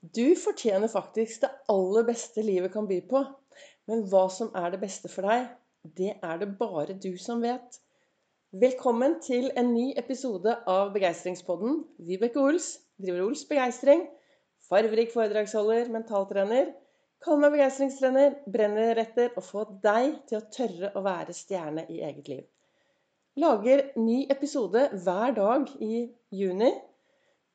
Du fortjener faktisk det aller beste livet kan by på. Men hva som er det beste for deg, det er det bare du som vet. Velkommen til en ny episode av Begeistringspodden. Vibeke Ols driver Ols Begeistring. Farverik foredragsholder, mentaltrener. Kall meg begeistringstrener. Brenner etter å få deg til å tørre å være stjerne i eget liv. Lager ny episode hver dag i juni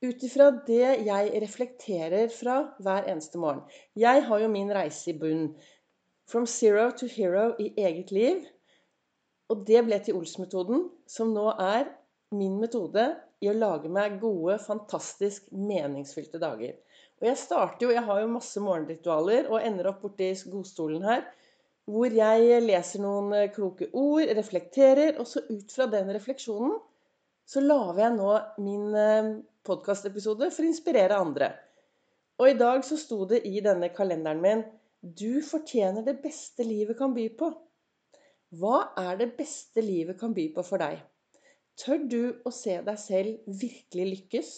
ut ifra det jeg reflekterer fra hver eneste morgen. Jeg har jo min reise i bunn. From zero to hero i eget liv. Og det ble til Ols-metoden, som nå er min metode i å lage meg gode, fantastisk meningsfylte dager. Og jeg starter jo, jeg har jo masse morgenritualer og ender opp borti godstolen her. Hvor jeg leser noen kloke ord, reflekterer, og så ut fra den refleksjonen så lager jeg nå min eh, podkastepisode for å inspirere andre. Og i dag så sto det i denne kalenderen min Du fortjener det beste livet kan by på. Hva er det beste livet kan by på for deg? Tør du å se deg selv virkelig lykkes?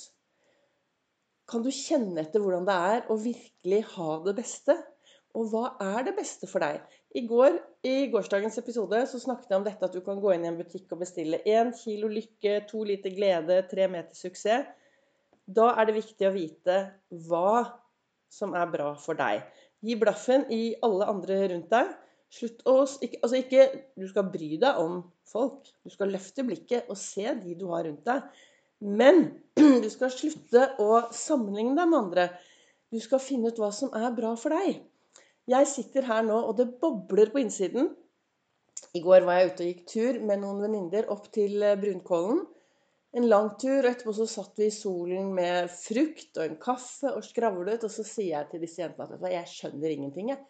Kan du kjenne etter hvordan det er å virkelig ha det beste? Og hva er det beste for deg? I, går, I gårsdagens episode så snakket jeg om dette at du kan gå inn i en butikk og bestille én kilo lykke, to liter glede, tre meter suksess. Da er det viktig å vite hva som er bra for deg. Gi blaffen i alle andre rundt deg. Slutt å ikke, Altså ikke Du skal bry deg om folk. Du skal løfte blikket og se de du har rundt deg. Men du skal slutte å sammenligne deg med andre. Du skal finne ut hva som er bra for deg. Jeg sitter her nå, og det bobler på innsiden. I går var jeg ute og gikk tur med noen venninner opp til eh, Brunkollen. En lang tur, og etterpå så satt vi i solen med frukt og en kaffe og skravlet. Og så sier jeg til disse jentene at jeg skjønner ingenting, jeg.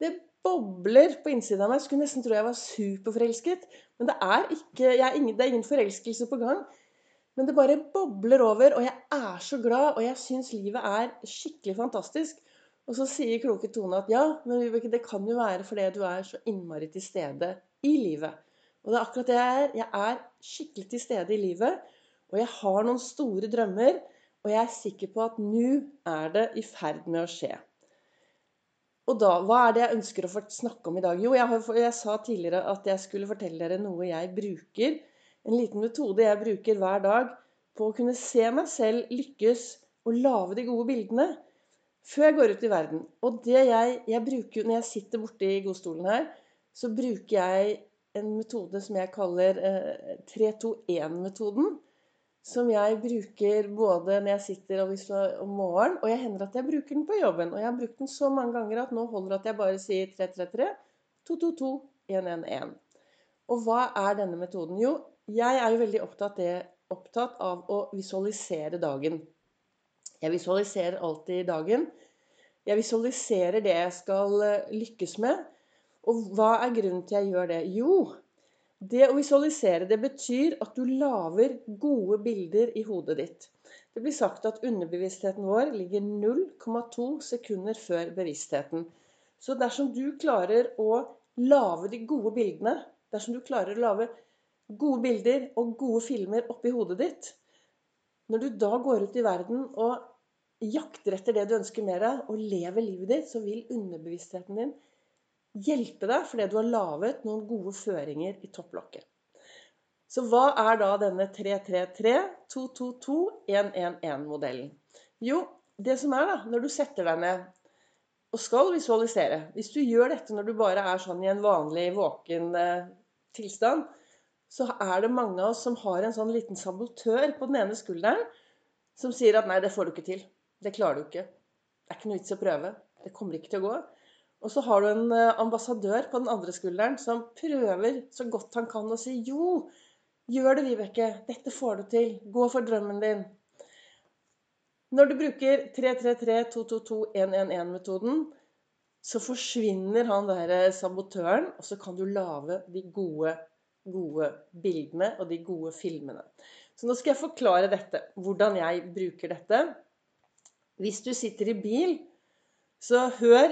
Det bobler på innsiden av meg. Jeg skulle nesten tro jeg var superforelsket. Men det er, ikke, er ingen, det er ingen forelskelse på gang. Men det bare bobler over, og jeg er så glad, og jeg syns livet er skikkelig fantastisk. Og så sier kloke Tone at ja, men det kan jo være fordi du er så innmari til stede i livet. Og det er akkurat det jeg er. Jeg er skikkelig til stede i livet. Og jeg har noen store drømmer. Og jeg er sikker på at nå er det i ferd med å skje. Og da, Hva er det jeg ønsker å få snakke om i dag? Jo, jeg, har, jeg sa tidligere at jeg skulle fortelle dere noe jeg bruker. En liten metode jeg bruker hver dag på å kunne se meg selv lykkes og lage de gode bildene før jeg går ut i verden. Og det jeg, jeg bruker når jeg sitter borte i godstolen her, så bruker jeg en metode som jeg kaller eh, 3-2-1-metoden. Som jeg bruker både når jeg sitter om morgenen, og jeg hender at jeg bruker den på jobben. Og jeg har brukt den så mange ganger at nå holder det at jeg bare sier 333, 222, 111. Og hva er denne metoden? Jo, jeg er jo veldig opptatt, det, opptatt av å visualisere dagen. Jeg visualiserer alltid dagen. Jeg visualiserer det jeg skal eh, lykkes med. Og hva er grunnen til jeg gjør det? Jo, det å visualisere det betyr at du lager gode bilder i hodet ditt. Det blir sagt at underbevisstheten vår ligger 0,2 sekunder før bevisstheten. Så dersom du klarer å lage de gode bildene, dersom du klarer å lage gode bilder og gode filmer oppi hodet ditt Når du da går ut i verden og jakter etter det du ønsker mer av, og lever livet ditt, så vil underbevisstheten din hjelpe deg fordi du har laget noen gode føringer i topplokket. Så hva er da denne 333-222-111-modellen? Jo, det som er da, når du setter deg ned og skal visualisere Hvis du gjør dette når du bare er sånn i en vanlig våken eh, tilstand, så er det mange av oss som har en sånn liten sabotør på den ene skulderen som sier at nei, det får du ikke til. Det klarer du ikke. Det er ikke noe vits i å prøve. Det kommer ikke til å gå. Og så har du en eh, ambassadør på den andre skulderen som prøver så godt han kan å si jo, gjør det, Vibeke. Dette får du til. Gå for drømmen din. Når du bruker 333-222-111-metoden, så forsvinner han der eh, sabotøren, og så kan du lage de gode, gode bildene og de gode filmene. Så nå skal jeg forklare dette, hvordan jeg bruker dette. Hvis du sitter i bil, så hør.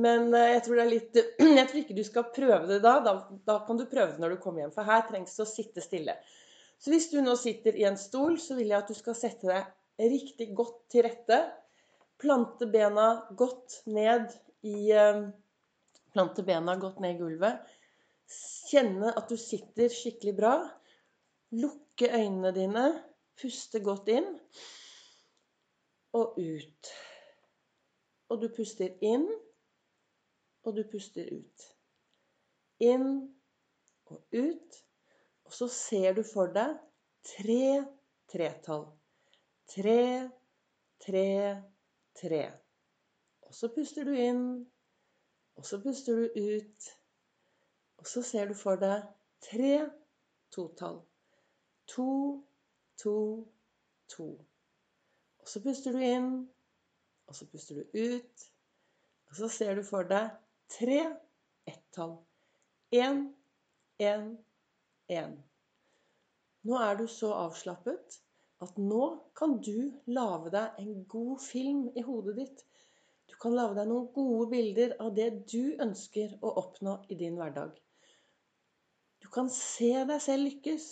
Men eh, jeg tror, litt, jeg tror ikke du skal prøve det da. da. da. kan du prøve det når du kommer hjem. For her trengs det å sitte stille. Så hvis du nå sitter i en stol, så vil jeg at du skal sette deg riktig godt til rette. Plante bena godt ned i eh, Plante bena godt ned i gulvet. Kjenne at du sitter skikkelig bra. Lukke øynene dine. Puste godt inn og ut. Og du puster inn, og du puster ut. Inn og ut. Og så ser du for deg tre tretall. Tre, tre, tre. Og så puster du inn, og så puster du ut. Og så ser du for deg tre totall. To, to, to. Og så puster du inn, og så puster du ut. Og så ser du for deg tre ett-tall. Én, én, én. Nå er du så avslappet at nå kan du lage deg en god film i hodet ditt. Du kan lage deg noen gode bilder av det du ønsker å oppnå i din hverdag. Du kan se deg selv lykkes.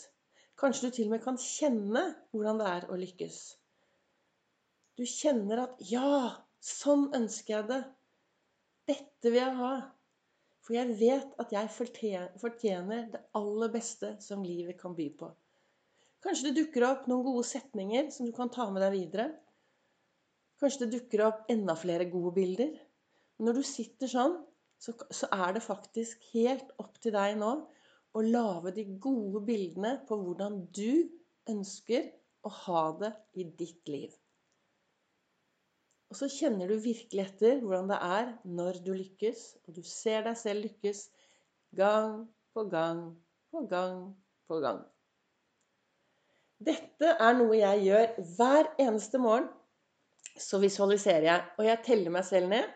Kanskje du til og med kan kjenne hvordan det er å lykkes. Du kjenner at 'ja, sånn ønsker jeg det'. Dette vil jeg ha. For jeg vet at jeg fortjener det aller beste som livet kan by på. Kanskje det dukker opp noen gode setninger som du kan ta med deg videre. Kanskje det dukker opp enda flere gode bilder. Når du sitter sånn, så, så er det faktisk helt opp til deg nå å lage de gode bildene på hvordan du ønsker å ha det i ditt liv. Og så kjenner du virkelig etter hvordan det er når du lykkes, og du ser deg selv lykkes gang på gang på gang på gang. Dette er noe jeg gjør hver eneste morgen. Så visualiserer jeg, og jeg teller meg selv ned.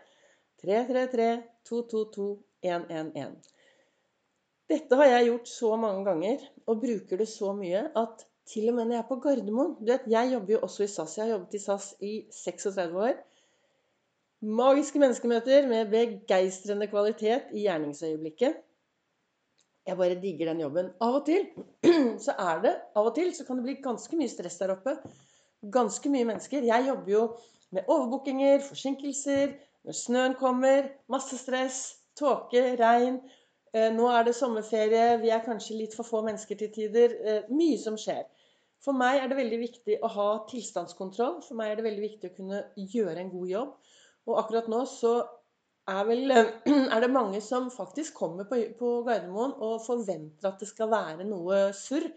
3, 3, 3, 2, 2, 2, 1, 1, 1. Dette har jeg gjort så mange ganger og bruker det så mye at til og med når jeg er på Gardermoen du vet, Jeg jobber jo også i SAS. Jeg har jobbet i SAS i 36 år. Magiske menneskemøter med begeistrende kvalitet i gjerningsøyeblikket. Jeg bare digger den jobben. Av og til så er det Av og til så kan det bli ganske mye stress der oppe. Ganske mye mennesker. Jeg jobber jo med overbookinger, forsinkelser, når snøen kommer, masse stress, tåke, regn. Eh, nå er det sommerferie, vi er kanskje litt for få mennesker til tider. Eh, mye som skjer. For meg er det veldig viktig å ha tilstandskontroll. For meg er det veldig viktig å kunne gjøre en god jobb. Og akkurat nå så er, vel, er det mange som faktisk kommer på, på Gardermoen og forventer at det skal være noe surr.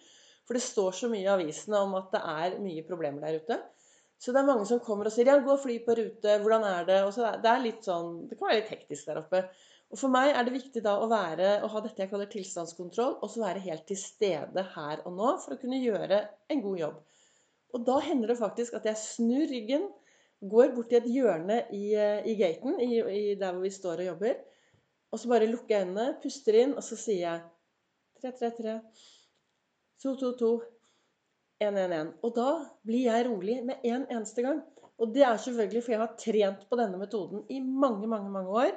For det står så mye i avisene om at det er mye problemer der ute. Så det er mange som kommer og sier 'ja, gå og fly på rute', hvordan er det? Og så det er litt sånn, det kan være litt hektisk der oppe. Og For meg er det viktig da å, være, å ha dette jeg kaller tilstandskontroll, og så være helt til stede her og nå for å kunne gjøre en god jobb. Og da hender det faktisk at jeg snur ryggen, går bort til et hjørne i, i gaten, i, i der hvor vi står og jobber, og så bare lukker jeg øynene, puster inn, og så sier jeg 333, 222, 111. Og da blir jeg rolig med en eneste gang. Og det er selvfølgelig fordi jeg har trent på denne metoden i mange, mange, mange år.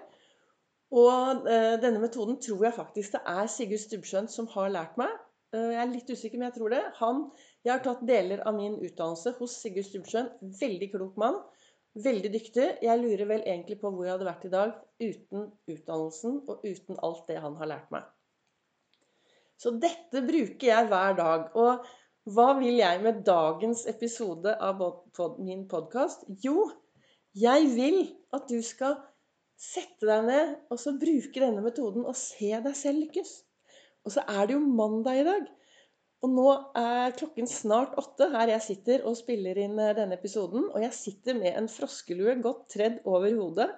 Og eh, denne metoden tror jeg faktisk det er Sigurd Stubbsjøen som har lært meg. Eh, jeg er litt usikker, men jeg tror det. Han, jeg har tatt deler av min utdannelse hos Sigurd Stubbsjøen. Veldig klok mann. Veldig dyktig. Jeg lurer vel egentlig på hvor jeg hadde vært i dag uten utdannelsen og uten alt det han har lært meg. Så dette bruker jeg hver dag. Og hva vil jeg med dagens episode av min podkast? Jo, jeg vil at du skal sette deg ned og så bruke denne metoden og se deg selv lykkes. Og så er det jo mandag i dag. Og nå er klokken snart åtte her jeg sitter og spiller inn eh, denne episoden. Og jeg sitter med en froskelue godt tredd over hodet.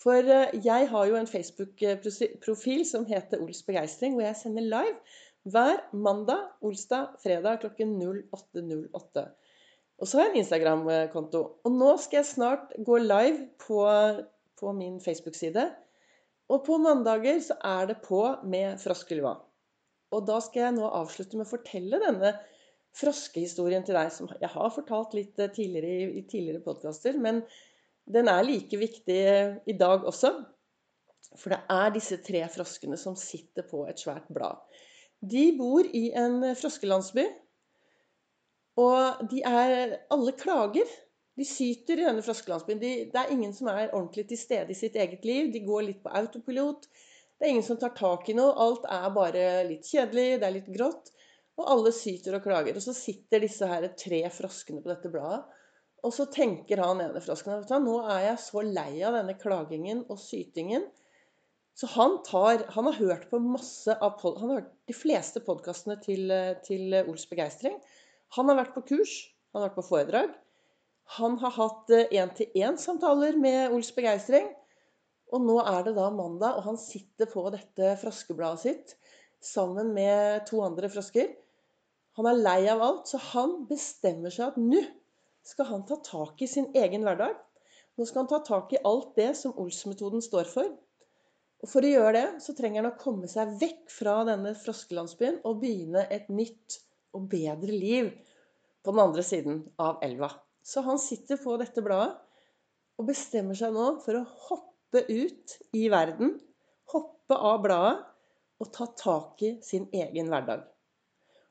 For eh, jeg har jo en Facebook-profil som heter Ols begeistring, hvor jeg sender live hver mandag, olsdag, fredag klokken 08.08. Og så har jeg en Instagram-konto. Og nå skal jeg snart gå live på på min Facebook-side. Og på mandager så er det på med froskelua. Og da skal jeg nå avslutte med å fortelle denne froskehistorien til deg, som jeg har fortalt litt eh, tidligere i, tidligere podkaster. Men den er like viktig eh, i dag også. For det er disse tre froskene som sitter på et svært blad. De bor i en froskelandsby. Og de er Alle klager. De syter i denne froskelandsbyen. De, det er ingen som er ordentlig til stede i sitt eget liv. De går litt på autopilot. Det er ingen som tar tak i noe. Alt er bare litt kjedelig, det er litt grått. Og alle syter og klager. Og så sitter disse her tre froskene på dette bladet. Og så tenker han ene frosken at nå er jeg så lei av denne klagingen og sytingen. Så han, tar, han har hørt på masse av Han har hørt de fleste podkastene til, til Ols begeistring. Han har vært på kurs, han har vært på foredrag. Han har hatt én-til-én-samtaler med Ols begeistring. Og nå er det da mandag, og han sitter på dette froskebladet sitt sammen med to andre frosker. Han er lei av alt, så han bestemmer seg at nå skal han ta tak i sin egen hverdag. Nå skal han ta tak i alt det som Ols-metoden står for. Og For å gjøre det så trenger han å komme seg vekk fra denne froskelandsbyen og begynne et nytt og bedre liv på den andre siden av elva. Så han sitter på dette bladet og bestemmer seg nå for å hoppe ut i verden. Hoppe av bladet og ta tak i sin egen hverdag.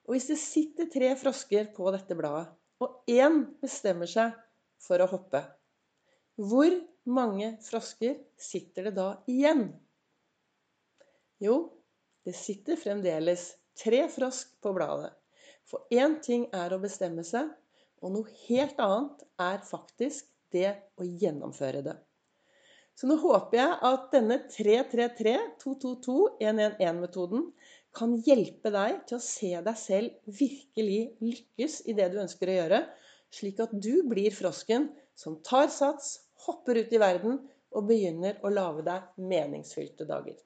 Og hvis det sitter tre frosker på dette bladet, og én bestemmer seg for å hoppe, hvor mange frosker sitter det da igjen? Jo, det sitter fremdeles tre frosk på bladet. For én ting er å bestemme seg, og noe helt annet er faktisk det å gjennomføre det. Så nå håper jeg at denne 333-222-111-metoden kan hjelpe deg til å se deg selv virkelig lykkes i det du ønsker å gjøre, slik at du blir frosken som tar sats, hopper ut i verden og begynner å lage deg meningsfylte dager.